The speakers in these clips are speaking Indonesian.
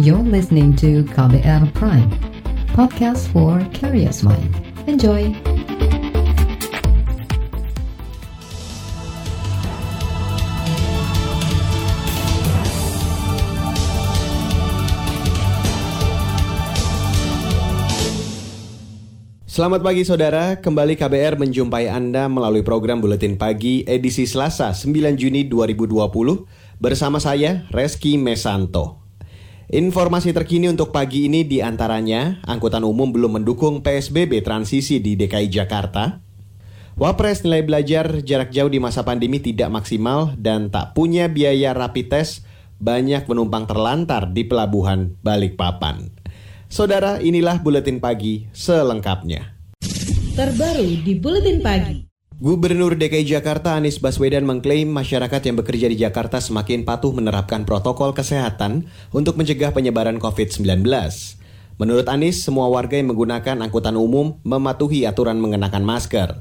You're listening to KBR Prime, podcast for curious mind. Enjoy! Selamat pagi saudara, kembali KBR menjumpai Anda melalui program Buletin Pagi edisi Selasa 9 Juni 2020 bersama saya Reski Mesanto. Informasi terkini untuk pagi ini di antaranya angkutan umum belum mendukung PSBB transisi di DKI Jakarta, Wapres nilai belajar jarak jauh di masa pandemi tidak maksimal dan tak punya biaya rapid test, banyak penumpang terlantar di pelabuhan Balikpapan. Saudara, inilah buletin pagi selengkapnya. Terbaru di buletin pagi. Gubernur DKI Jakarta Anies Baswedan mengklaim masyarakat yang bekerja di Jakarta semakin patuh menerapkan protokol kesehatan untuk mencegah penyebaran COVID-19. Menurut Anies, semua warga yang menggunakan angkutan umum mematuhi aturan mengenakan masker.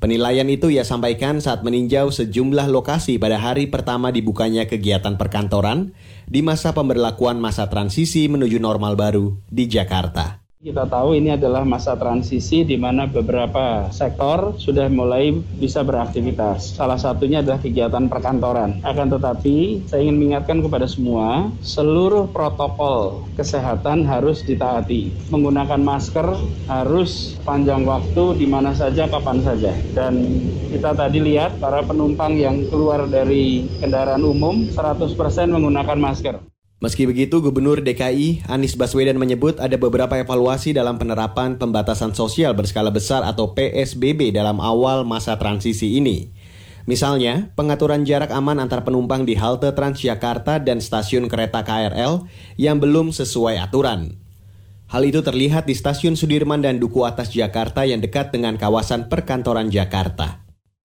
Penilaian itu ia sampaikan saat meninjau sejumlah lokasi pada hari pertama dibukanya kegiatan perkantoran di masa pemberlakuan masa transisi menuju normal baru di Jakarta. Kita tahu ini adalah masa transisi di mana beberapa sektor sudah mulai bisa beraktivitas. Salah satunya adalah kegiatan perkantoran. Akan tetapi, saya ingin mengingatkan kepada semua, seluruh protokol kesehatan harus ditaati. Menggunakan masker harus panjang waktu di mana saja, kapan saja. Dan kita tadi lihat para penumpang yang keluar dari kendaraan umum 100% menggunakan masker. Meski begitu, Gubernur DKI Anies Baswedan menyebut ada beberapa evaluasi dalam penerapan pembatasan sosial berskala besar atau PSBB dalam awal masa transisi ini. Misalnya, pengaturan jarak aman antar penumpang di halte Transjakarta dan stasiun kereta KRL yang belum sesuai aturan. Hal itu terlihat di stasiun Sudirman dan Duku Atas Jakarta yang dekat dengan kawasan perkantoran Jakarta.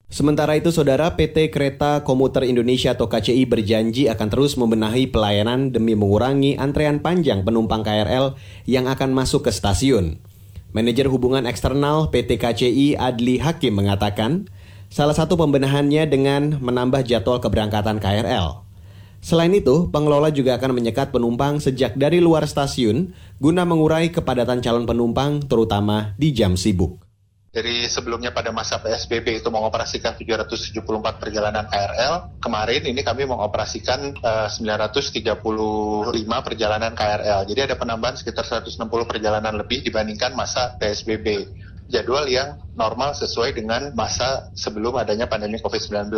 Sementara itu, Saudara PT Kereta Komuter Indonesia atau KCI berjanji akan terus membenahi pelayanan demi mengurangi antrean panjang penumpang KRL yang akan masuk ke stasiun. Manajer hubungan eksternal PT KCI Adli Hakim mengatakan, salah satu pembenahannya dengan menambah jadwal keberangkatan KRL. Selain itu, pengelola juga akan menyekat penumpang sejak dari luar stasiun guna mengurai kepadatan calon penumpang terutama di jam sibuk. Jadi sebelumnya pada masa PSBB itu mengoperasikan 774 perjalanan KRL. Kemarin ini kami mengoperasikan uh, 935 perjalanan KRL. Jadi ada penambahan sekitar 160 perjalanan lebih dibandingkan masa PSBB. Jadwal yang normal sesuai dengan masa sebelum adanya pandemi COVID-19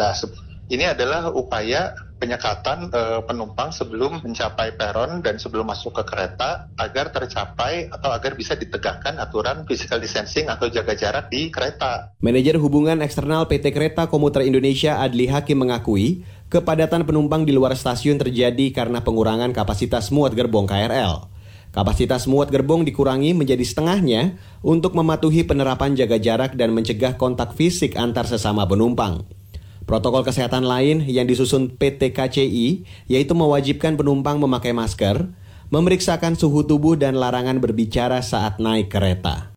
ini adalah upaya penyekatan e, penumpang sebelum mencapai peron dan sebelum masuk ke kereta agar tercapai atau agar bisa ditegakkan aturan physical distancing atau jaga jarak di kereta. Manajer hubungan eksternal PT Kereta Komuter Indonesia Adli Hakim mengakui kepadatan penumpang di luar stasiun terjadi karena pengurangan kapasitas muat gerbong KRL. Kapasitas muat gerbong dikurangi menjadi setengahnya untuk mematuhi penerapan jaga jarak dan mencegah kontak fisik antar sesama penumpang. Protokol kesehatan lain yang disusun PT KCI yaitu mewajibkan penumpang memakai masker, memeriksakan suhu tubuh dan larangan berbicara saat naik kereta.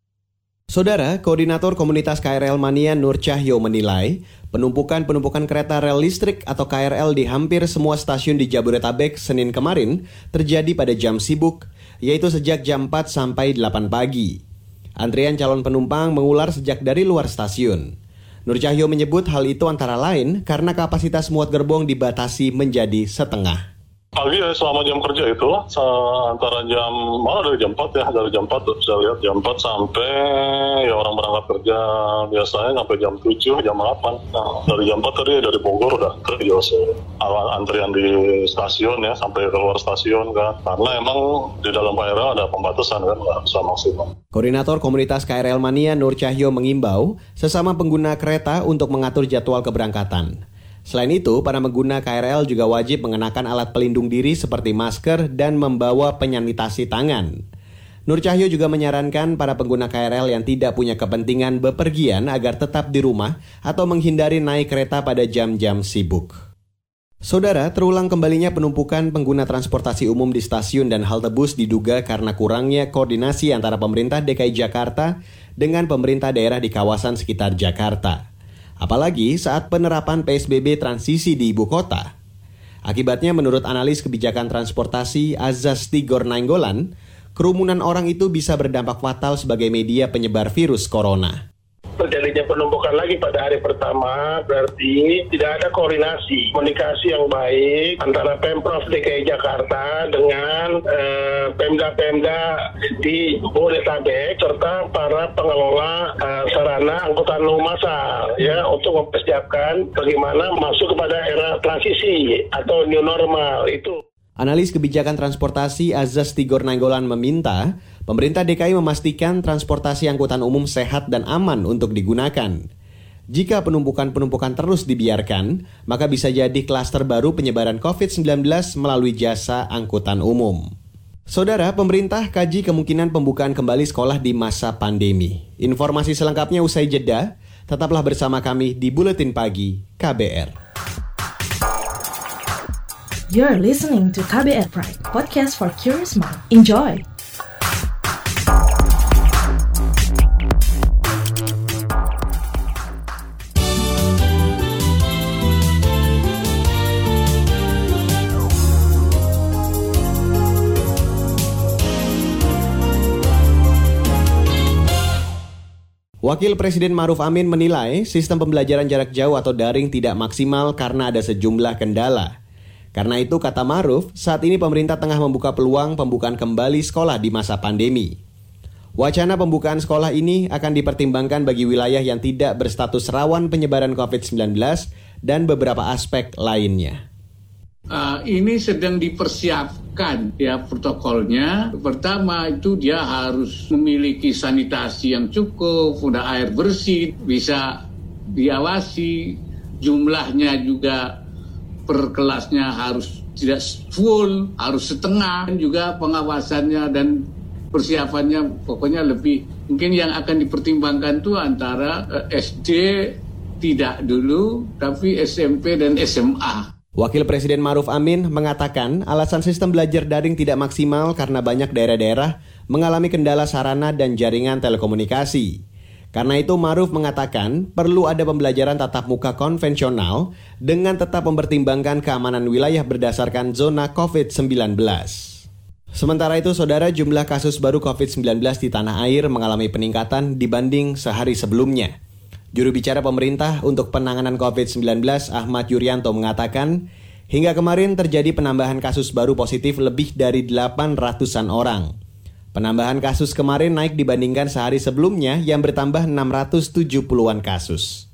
Saudara, Koordinator Komunitas KRL Mania Nur Cahyo menilai, penumpukan-penumpukan kereta rel listrik atau KRL di hampir semua stasiun di Jabodetabek Senin kemarin terjadi pada jam sibuk, yaitu sejak jam 4 sampai 8 pagi. Antrian calon penumpang mengular sejak dari luar stasiun. Nur Cahyo menyebut hal itu antara lain karena kapasitas muat gerbong dibatasi menjadi setengah. Pagi ya selama jam kerja itu antara jam malah dari jam 4 ya dari jam 4 saya lihat jam 4 sampai ya orang berangkat kerja biasanya sampai jam 7 jam 8 nah dari jam 4 tadi dari Bogor udah kerja awal antrian di stasiun ya sampai keluar stasiun kan karena emang di dalam KRL ada pembatasan kan nggak bisa maksimal. Koordinator Komunitas KRL Mania Nur Cahyo mengimbau sesama pengguna kereta untuk mengatur jadwal keberangkatan. Selain itu, para pengguna KRL juga wajib mengenakan alat pelindung diri seperti masker dan membawa penyanitasi tangan. Nur Cahyo juga menyarankan para pengguna KRL yang tidak punya kepentingan bepergian agar tetap di rumah atau menghindari naik kereta pada jam-jam sibuk. Saudara, terulang kembalinya penumpukan pengguna transportasi umum di stasiun dan halte bus diduga karena kurangnya koordinasi antara pemerintah DKI Jakarta dengan pemerintah daerah di kawasan sekitar Jakarta apalagi saat penerapan PSBB transisi di ibu kota. Akibatnya menurut analis kebijakan transportasi Azaz Tigor Nainggolan, kerumunan orang itu bisa berdampak fatal sebagai media penyebar virus corona terjadinya penumpukan lagi pada hari pertama berarti tidak ada koordinasi komunikasi yang baik antara Pemprov DKI Jakarta dengan eh, Pemda-Pemda di Bodetabek serta para pengelola eh, sarana angkutan umum massal ya untuk mempersiapkan bagaimana masuk kepada era transisi atau new normal itu. Analis kebijakan transportasi Azaz Tigor Nanggolan meminta pemerintah DKI memastikan transportasi angkutan umum sehat dan aman untuk digunakan. Jika penumpukan-penumpukan terus dibiarkan, maka bisa jadi klaster baru penyebaran COVID-19 melalui jasa angkutan umum. Saudara, pemerintah kaji kemungkinan pembukaan kembali sekolah di masa pandemi. Informasi selengkapnya usai jeda, tetaplah bersama kami di Buletin Pagi KBR. You're listening to KBR Pride, podcast for curious mind. Enjoy! Wakil Presiden Maruf Amin menilai sistem pembelajaran jarak jauh atau daring tidak maksimal karena ada sejumlah kendala. Karena itu, kata Maruf, saat ini pemerintah tengah membuka peluang pembukaan kembali sekolah di masa pandemi. Wacana pembukaan sekolah ini akan dipertimbangkan bagi wilayah yang tidak berstatus rawan penyebaran COVID-19 dan beberapa aspek lainnya. Uh, ini sedang dipersiapkan ya protokolnya. Pertama itu dia harus memiliki sanitasi yang cukup, udah air bersih, bisa diawasi, jumlahnya juga per kelasnya harus tidak full, harus setengah, dan juga pengawasannya dan persiapannya pokoknya lebih mungkin yang akan dipertimbangkan itu antara eh, SD tidak dulu tapi SMP dan SMA. Wakil Presiden Maruf Amin mengatakan alasan sistem belajar daring tidak maksimal karena banyak daerah-daerah mengalami kendala sarana dan jaringan telekomunikasi. Karena itu Maruf mengatakan perlu ada pembelajaran tatap muka konvensional dengan tetap mempertimbangkan keamanan wilayah berdasarkan zona COVID-19. Sementara itu, saudara jumlah kasus baru COVID-19 di tanah air mengalami peningkatan dibanding sehari sebelumnya. Juru bicara pemerintah untuk penanganan COVID-19 Ahmad Yuryanto mengatakan, hingga kemarin terjadi penambahan kasus baru positif lebih dari 800-an orang. Penambahan kasus kemarin naik dibandingkan sehari sebelumnya yang bertambah 670-an kasus.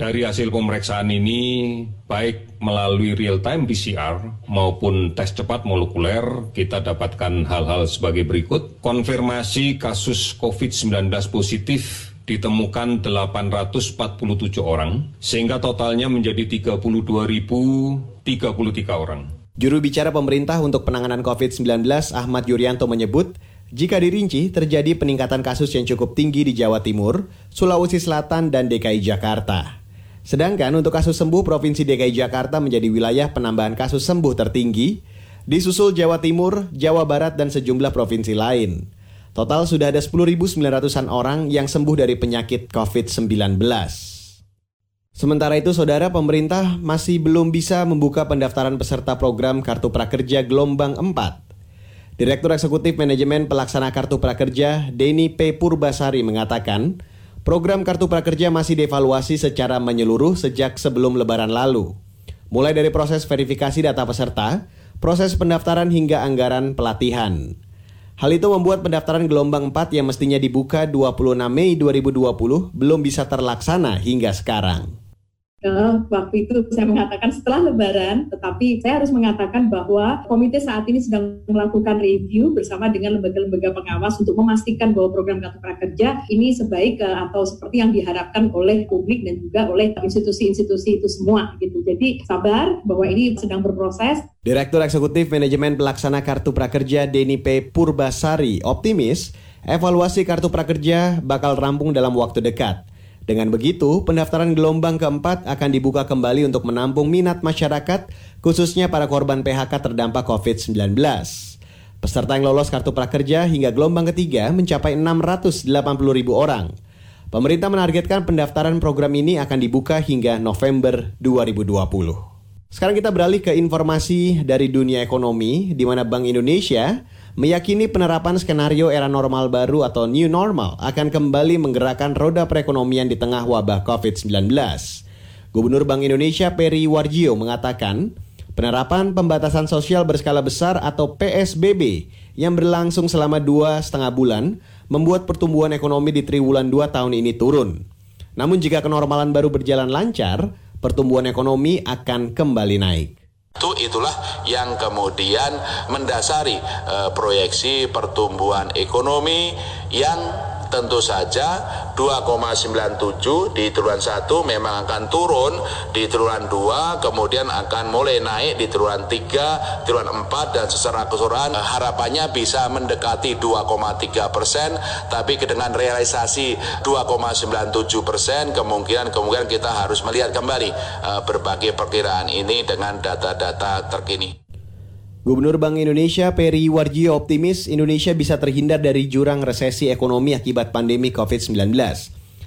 Dari hasil pemeriksaan ini, baik melalui real-time PCR maupun tes cepat molekuler, kita dapatkan hal-hal sebagai berikut. Konfirmasi kasus COVID-19 positif ditemukan 847 orang, sehingga totalnya menjadi 32.033 orang. Juru bicara pemerintah untuk penanganan COVID-19 Ahmad Yuryanto menyebut, jika dirinci, terjadi peningkatan kasus yang cukup tinggi di Jawa Timur, Sulawesi Selatan, dan DKI Jakarta. Sedangkan untuk kasus sembuh, Provinsi DKI Jakarta menjadi wilayah penambahan kasus sembuh tertinggi, disusul Jawa Timur, Jawa Barat, dan sejumlah provinsi lain. Total sudah ada 10.900-an orang yang sembuh dari penyakit COVID-19. Sementara itu, saudara pemerintah masih belum bisa membuka pendaftaran peserta program Kartu Prakerja Gelombang 4 Direktur Eksekutif Manajemen Pelaksana Kartu Prakerja, Denny P. Purbasari mengatakan, program Kartu Prakerja masih dievaluasi secara menyeluruh sejak sebelum lebaran lalu. Mulai dari proses verifikasi data peserta, proses pendaftaran hingga anggaran pelatihan. Hal itu membuat pendaftaran gelombang 4 yang mestinya dibuka 26 Mei 2020 belum bisa terlaksana hingga sekarang uh, waktu itu saya mengatakan setelah Lebaran, tetapi saya harus mengatakan bahwa komite saat ini sedang melakukan review bersama dengan lembaga-lembaga pengawas untuk memastikan bahwa program kartu prakerja ini sebaik uh, atau seperti yang diharapkan oleh publik dan juga oleh institusi-institusi itu semua gitu. Jadi sabar bahwa ini sedang berproses. Direktur Eksekutif Manajemen Pelaksana Kartu Prakerja Deni P. Purbasari optimis evaluasi kartu prakerja bakal rampung dalam waktu dekat. Dengan begitu, pendaftaran gelombang keempat akan dibuka kembali untuk menampung minat masyarakat, khususnya para korban PHK terdampak COVID-19. Peserta yang lolos kartu prakerja hingga gelombang ketiga mencapai 680 ribu orang. Pemerintah menargetkan pendaftaran program ini akan dibuka hingga November 2020. Sekarang kita beralih ke informasi dari dunia ekonomi, di mana Bank Indonesia meyakini penerapan skenario era normal baru atau new normal akan kembali menggerakkan roda perekonomian di tengah wabah COVID-19. Gubernur Bank Indonesia Peri Warjio mengatakan, penerapan pembatasan sosial berskala besar atau PSBB yang berlangsung selama dua setengah bulan membuat pertumbuhan ekonomi di triwulan 2 tahun ini turun. Namun jika kenormalan baru berjalan lancar, pertumbuhan ekonomi akan kembali naik. Itu itulah yang kemudian mendasari uh, proyeksi pertumbuhan ekonomi yang tentu saja 2,97 di triwulan 1 memang akan turun di triwulan 2 kemudian akan mulai naik di triwulan 3 triwulan 4 dan secara keseluruhan harapannya bisa mendekati 2,3 persen tapi dengan realisasi 2,97 persen kemungkinan kemungkinan kita harus melihat kembali uh, berbagai perkiraan ini dengan data-data terkini. Gubernur Bank Indonesia Peri Warjio optimis Indonesia bisa terhindar dari jurang resesi ekonomi akibat pandemi COVID-19.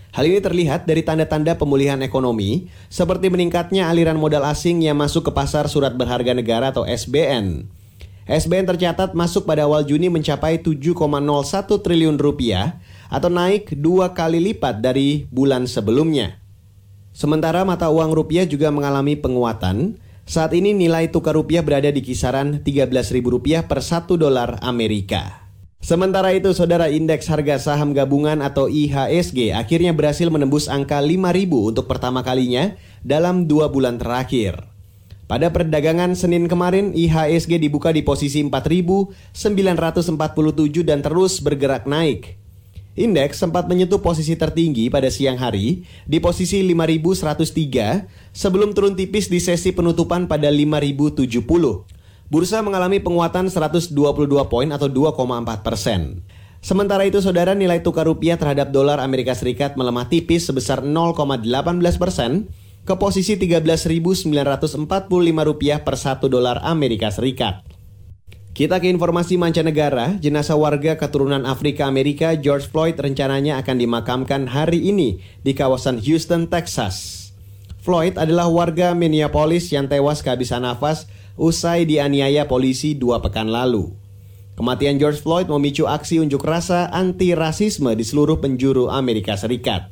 Hal ini terlihat dari tanda-tanda pemulihan ekonomi, seperti meningkatnya aliran modal asing yang masuk ke pasar surat berharga negara atau SBN. SBN tercatat masuk pada awal Juni mencapai 7,01 triliun rupiah atau naik dua kali lipat dari bulan sebelumnya. Sementara mata uang rupiah juga mengalami penguatan, saat ini nilai tukar rupiah berada di kisaran Rp13.000 per 1 dolar Amerika. Sementara itu, saudara indeks harga saham gabungan atau IHSG akhirnya berhasil menembus angka 5.000 untuk pertama kalinya dalam dua bulan terakhir. Pada perdagangan Senin kemarin, IHSG dibuka di posisi 4.947 dan terus bergerak naik. Indeks sempat menyentuh posisi tertinggi pada siang hari di posisi 5103 sebelum turun tipis di sesi penutupan pada 5070. Bursa mengalami penguatan 122 poin atau 2,4 persen. Sementara itu, saudara nilai tukar rupiah terhadap dolar Amerika Serikat melemah tipis sebesar 0,18 persen ke posisi 13.945 rupiah per satu dolar Amerika Serikat. Kita ke informasi mancanegara, jenazah warga keturunan Afrika Amerika George Floyd rencananya akan dimakamkan hari ini di kawasan Houston, Texas. Floyd adalah warga Minneapolis yang tewas kehabisan nafas usai dianiaya polisi dua pekan lalu. Kematian George Floyd memicu aksi unjuk rasa anti-rasisme di seluruh penjuru Amerika Serikat.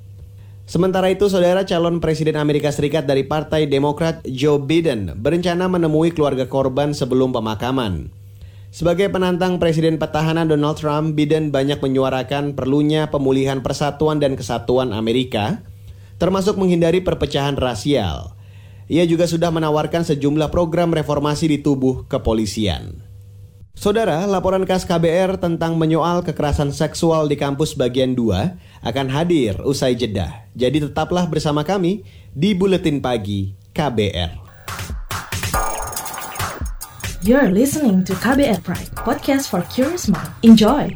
Sementara itu, saudara calon Presiden Amerika Serikat dari Partai Demokrat Joe Biden berencana menemui keluarga korban sebelum pemakaman. Sebagai penantang Presiden petahana Donald Trump, Biden banyak menyuarakan perlunya pemulihan persatuan dan kesatuan Amerika, termasuk menghindari perpecahan rasial. Ia juga sudah menawarkan sejumlah program reformasi di tubuh kepolisian. Saudara, laporan khas KBR tentang menyoal kekerasan seksual di kampus bagian 2 akan hadir usai jeda. Jadi tetaplah bersama kami di Buletin Pagi KBR. You're listening to KBR Pride, podcast for curious mind. Enjoy!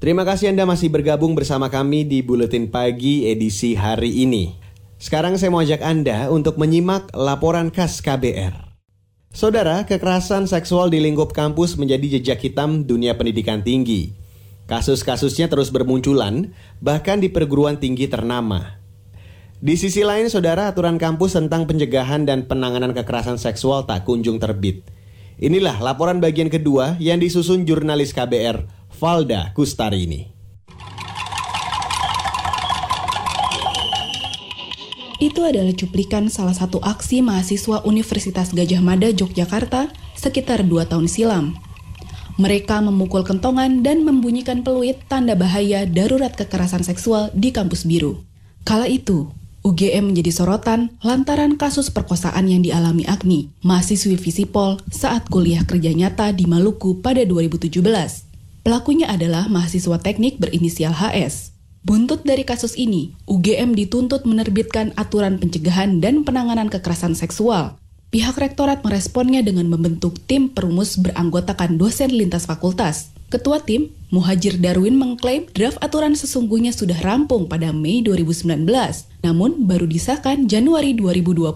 Terima kasih Anda masih bergabung bersama kami di Buletin Pagi edisi hari ini. Sekarang saya mau ajak Anda untuk menyimak laporan khas KBR. Saudara, kekerasan seksual di lingkup kampus menjadi jejak hitam dunia pendidikan tinggi. Kasus-kasusnya terus bermunculan, bahkan di perguruan tinggi ternama. Di sisi lain, saudara, aturan kampus tentang pencegahan dan penanganan kekerasan seksual tak kunjung terbit. Inilah laporan bagian kedua yang disusun jurnalis KBR, Valda Kustari ini. Itu adalah cuplikan salah satu aksi mahasiswa Universitas Gajah Mada Yogyakarta sekitar dua tahun silam. Mereka memukul kentongan dan membunyikan peluit tanda bahaya darurat kekerasan seksual di kampus biru. Kala itu, UGM menjadi sorotan lantaran kasus perkosaan yang dialami Agni, mahasiswi Visipol saat kuliah kerja nyata di Maluku pada 2017. Pelakunya adalah mahasiswa teknik berinisial HS. Buntut dari kasus ini, UGM dituntut menerbitkan aturan pencegahan dan penanganan kekerasan seksual. Pihak rektorat meresponnya dengan membentuk tim perumus beranggotakan dosen lintas fakultas. Ketua tim, Muhajir Darwin mengklaim draft aturan sesungguhnya sudah rampung pada Mei 2019, namun baru disahkan Januari 2020.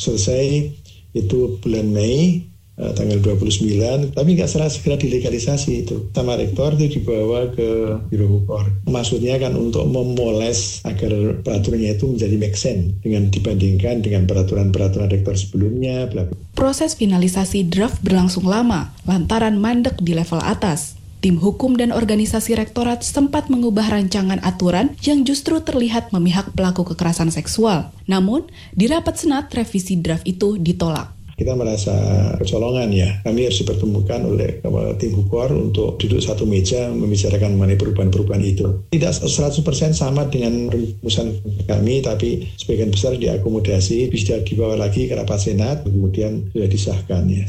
Selesai itu bulan Mei, uh, tanggal 29 tapi nggak serah segera dilegalisasi itu sama rektor itu dibawa ke Biro Hukum maksudnya kan untuk memoles agar peraturannya itu menjadi make sense dengan dibandingkan dengan peraturan-peraturan rektor sebelumnya bla bla. Proses finalisasi draft berlangsung lama lantaran mandek di level atas tim hukum dan organisasi rektorat sempat mengubah rancangan aturan yang justru terlihat memihak pelaku kekerasan seksual. Namun, di rapat Senat, revisi draft itu ditolak kita merasa kecolongan ya. Kami harus dipertemukan oleh tim Hukor untuk duduk satu meja membicarakan mengenai perubahan-perubahan itu. Tidak 100% sama dengan rumusan kami, tapi sebagian besar diakomodasi, bisa dibawa lagi ke rapat senat, kemudian sudah disahkan ya.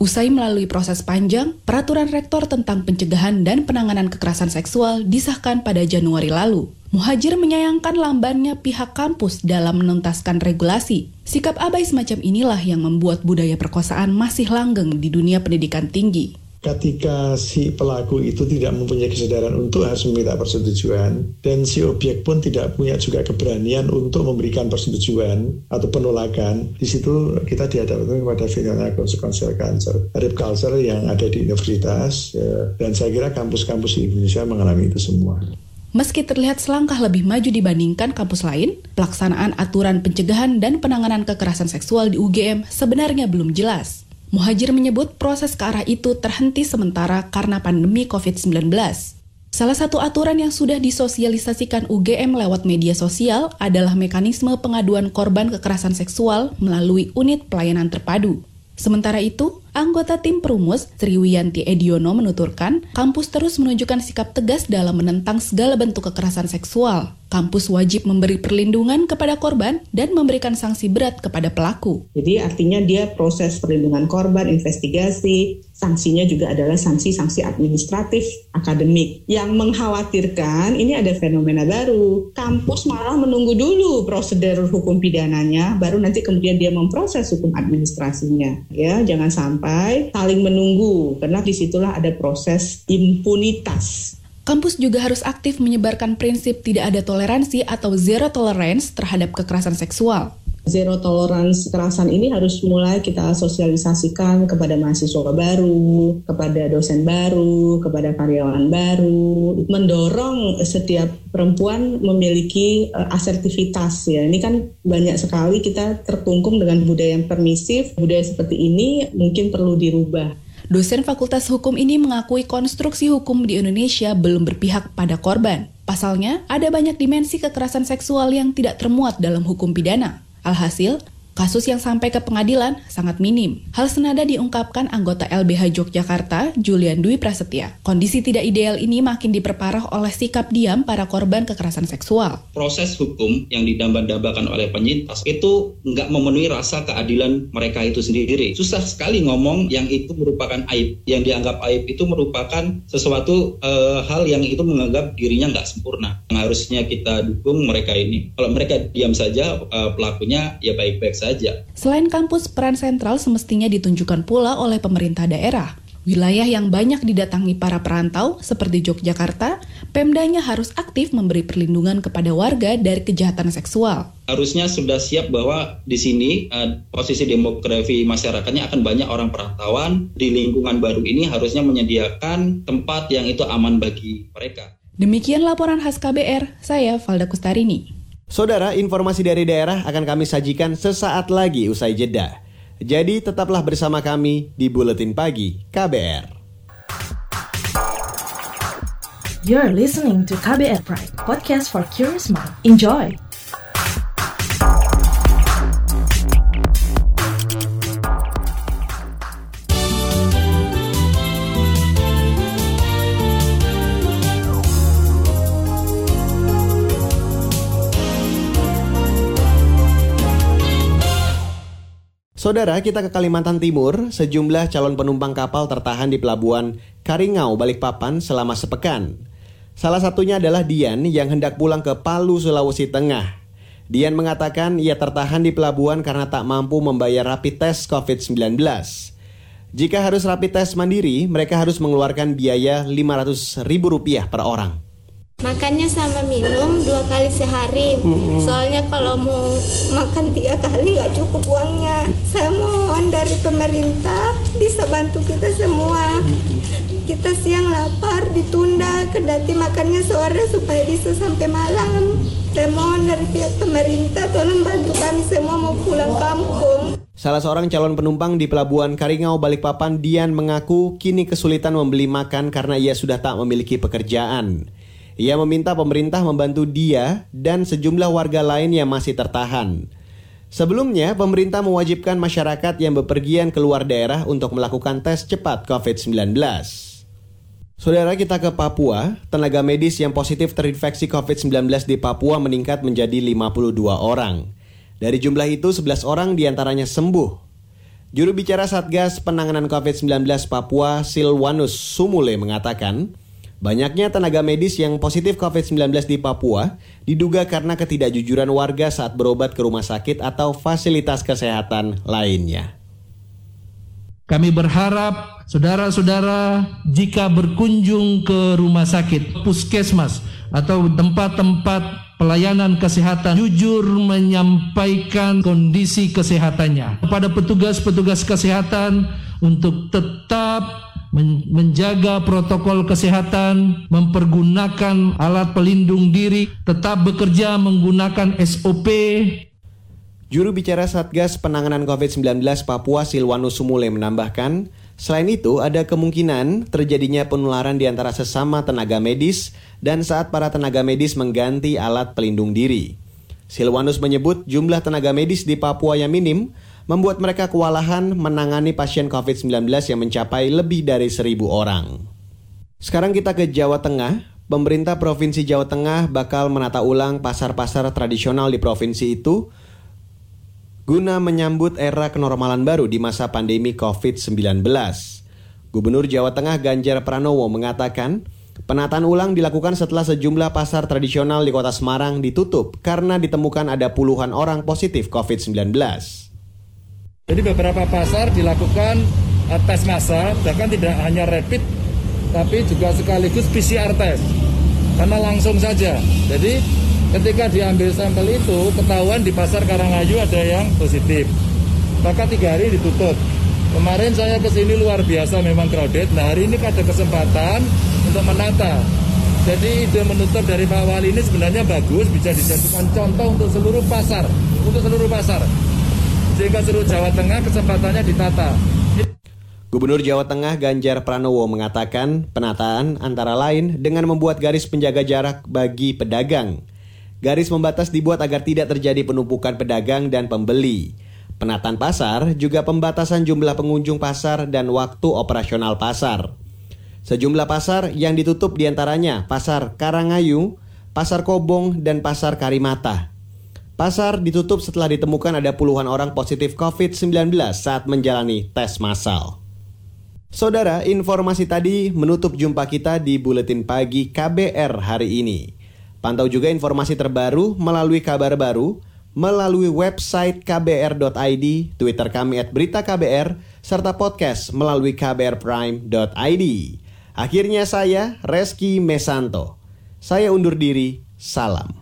Usai melalui proses panjang, peraturan rektor tentang pencegahan dan penanganan kekerasan seksual disahkan pada Januari lalu. Muhajir menyayangkan lambannya pihak kampus dalam menuntaskan regulasi. Sikap abai semacam inilah yang membuat budaya perkosaan masih langgeng di dunia pendidikan tinggi ketika si pelaku itu tidak mempunyai kesadaran untuk harus meminta persetujuan dan si objek pun tidak punya juga keberanian untuk memberikan persetujuan atau penolakan di situ kita dihadapkan kepada fenomena consequential culture rape culture yang ada di universitas ya, dan saya kira kampus-kampus di Indonesia mengalami itu semua Meski terlihat selangkah lebih maju dibandingkan kampus lain, pelaksanaan aturan pencegahan dan penanganan kekerasan seksual di UGM sebenarnya belum jelas. Muhajir menyebut proses ke arah itu terhenti sementara karena pandemi COVID-19. Salah satu aturan yang sudah disosialisasikan UGM lewat media sosial adalah mekanisme pengaduan korban kekerasan seksual melalui unit pelayanan terpadu. Sementara itu, anggota tim perumus Triwiyanti Ediono menuturkan, kampus terus menunjukkan sikap tegas dalam menentang segala bentuk kekerasan seksual. Kampus wajib memberi perlindungan kepada korban dan memberikan sanksi berat kepada pelaku. Jadi artinya dia proses perlindungan korban, investigasi, sanksinya juga adalah sanksi-sanksi administratif akademik. Yang mengkhawatirkan ini ada fenomena baru. Kampus malah menunggu dulu prosedur hukum pidananya, baru nanti kemudian dia memproses hukum administrasinya. Ya, jangan sampai saling menunggu karena di situlah ada proses impunitas. Kampus juga harus aktif menyebarkan prinsip tidak ada toleransi atau zero tolerance terhadap kekerasan seksual. Zero tolerance kekerasan ini harus mulai kita sosialisasikan kepada mahasiswa baru, kepada dosen baru, kepada karyawan baru, mendorong setiap perempuan memiliki uh, asertivitas ya. Ini kan banyak sekali kita terkungkung dengan budaya yang permisif. Budaya seperti ini mungkin perlu dirubah. Dosen Fakultas Hukum ini mengakui konstruksi hukum di Indonesia belum berpihak pada korban. Pasalnya, ada banyak dimensi kekerasan seksual yang tidak termuat dalam hukum pidana. Alhasil, Kasus yang sampai ke pengadilan sangat minim. Hal senada diungkapkan anggota LBH Yogyakarta, Julian Dwi Prasetya. Kondisi tidak ideal ini makin diperparah oleh sikap diam para korban kekerasan seksual. Proses hukum yang didambakan oleh penyintas itu nggak memenuhi rasa keadilan mereka itu sendiri. Susah sekali ngomong yang itu merupakan aib. Yang dianggap aib itu merupakan sesuatu e, hal yang itu menganggap dirinya nggak sempurna. Yang harusnya kita dukung mereka ini. Kalau mereka diam saja, e, pelakunya ya baik-baik saja. Selain kampus, peran sentral semestinya ditunjukkan pula oleh pemerintah daerah. Wilayah yang banyak didatangi para perantau, seperti Yogyakarta, Pemdanya harus aktif memberi perlindungan kepada warga dari kejahatan seksual. Harusnya sudah siap bahwa di sini uh, posisi demografi masyarakatnya akan banyak orang perantauan. Di lingkungan baru ini harusnya menyediakan tempat yang itu aman bagi mereka. Demikian laporan khas KBR, saya Valda Kustarini. Saudara, informasi dari daerah akan kami sajikan sesaat lagi usai jeda. Jadi tetaplah bersama kami di Buletin Pagi KBR. You're listening to KBR Pride, podcast for curious mind. Enjoy! Saudara, kita ke Kalimantan Timur, sejumlah calon penumpang kapal tertahan di pelabuhan Karingau, Balikpapan selama sepekan. Salah satunya adalah Dian yang hendak pulang ke Palu, Sulawesi Tengah. Dian mengatakan ia tertahan di pelabuhan karena tak mampu membayar rapid test COVID-19. Jika harus rapid test mandiri, mereka harus mengeluarkan biaya Rp500.000 per orang. Makannya sama minum dua kali sehari. Mm-hmm. Soalnya kalau mau makan tiga kali nggak cukup uangnya. Saya mohon dari pemerintah bisa bantu kita semua. Kita siang lapar ditunda, kendati makannya sore supaya bisa sampai malam. Saya mohon dari pihak pemerintah tolong bantu kami semua mau pulang kampung. Salah seorang calon penumpang di Pelabuhan Karingau, Balikpapan, Dian mengaku kini kesulitan membeli makan karena ia sudah tak memiliki pekerjaan. Ia meminta pemerintah membantu dia dan sejumlah warga lain yang masih tertahan. Sebelumnya, pemerintah mewajibkan masyarakat yang bepergian keluar daerah untuk melakukan tes cepat COVID-19. Saudara kita ke Papua, tenaga medis yang positif terinfeksi COVID-19 di Papua meningkat menjadi 52 orang. Dari jumlah itu, 11 orang di antaranya sembuh. Juru bicara Satgas Penanganan COVID-19 Papua, Silwanus Sumule mengatakan, banyaknya tenaga medis yang positif COVID-19 di Papua diduga karena ketidakjujuran warga saat berobat ke rumah sakit atau fasilitas kesehatan lainnya. Kami berharap saudara-saudara jika berkunjung ke rumah sakit, puskesmas, atau tempat-tempat pelayanan kesehatan jujur menyampaikan kondisi kesehatannya kepada petugas-petugas kesehatan untuk tetap menjaga protokol kesehatan, mempergunakan alat pelindung diri, tetap bekerja menggunakan SOP. Juru bicara Satgas Penanganan COVID-19 Papua Silwanus Sumule menambahkan, selain itu ada kemungkinan terjadinya penularan di antara sesama tenaga medis dan saat para tenaga medis mengganti alat pelindung diri. Silwanus menyebut jumlah tenaga medis di Papua yang minim membuat mereka kewalahan menangani pasien COVID-19 yang mencapai lebih dari seribu orang. Sekarang kita ke Jawa Tengah. Pemerintah Provinsi Jawa Tengah bakal menata ulang pasar-pasar tradisional di provinsi itu guna menyambut era kenormalan baru di masa pandemi COVID-19. Gubernur Jawa Tengah Ganjar Pranowo mengatakan, penataan ulang dilakukan setelah sejumlah pasar tradisional di kota Semarang ditutup karena ditemukan ada puluhan orang positif COVID-19. Jadi beberapa pasar dilakukan uh, tes massa, bahkan tidak hanya rapid, tapi juga sekaligus PCR test. Karena langsung saja. Jadi ketika diambil sampel itu, ketahuan di pasar Karangayu ada yang positif. Maka tiga hari ditutup. Kemarin saya ke sini luar biasa memang crowded. Nah hari ini ada kesempatan untuk menata. Jadi ide menutup dari Pak Wali ini sebenarnya bagus, bisa dijadikan contoh untuk seluruh pasar, untuk seluruh pasar sehingga seluruh Jawa Tengah kesempatannya ditata. Gubernur Jawa Tengah Ganjar Pranowo mengatakan penataan antara lain dengan membuat garis penjaga jarak bagi pedagang. Garis membatas dibuat agar tidak terjadi penumpukan pedagang dan pembeli. Penataan pasar juga pembatasan jumlah pengunjung pasar dan waktu operasional pasar. Sejumlah pasar yang ditutup di antaranya Pasar Karangayu, Pasar Kobong, dan Pasar Karimata. Pasar ditutup setelah ditemukan ada puluhan orang positif COVID-19 saat menjalani tes massal. Saudara, informasi tadi menutup jumpa kita di Buletin Pagi KBR hari ini. Pantau juga informasi terbaru melalui kabar baru, melalui website kbr.id, Twitter kami at berita KBR, serta podcast melalui kbrprime.id. Akhirnya saya, Reski Mesanto. Saya undur diri, salam.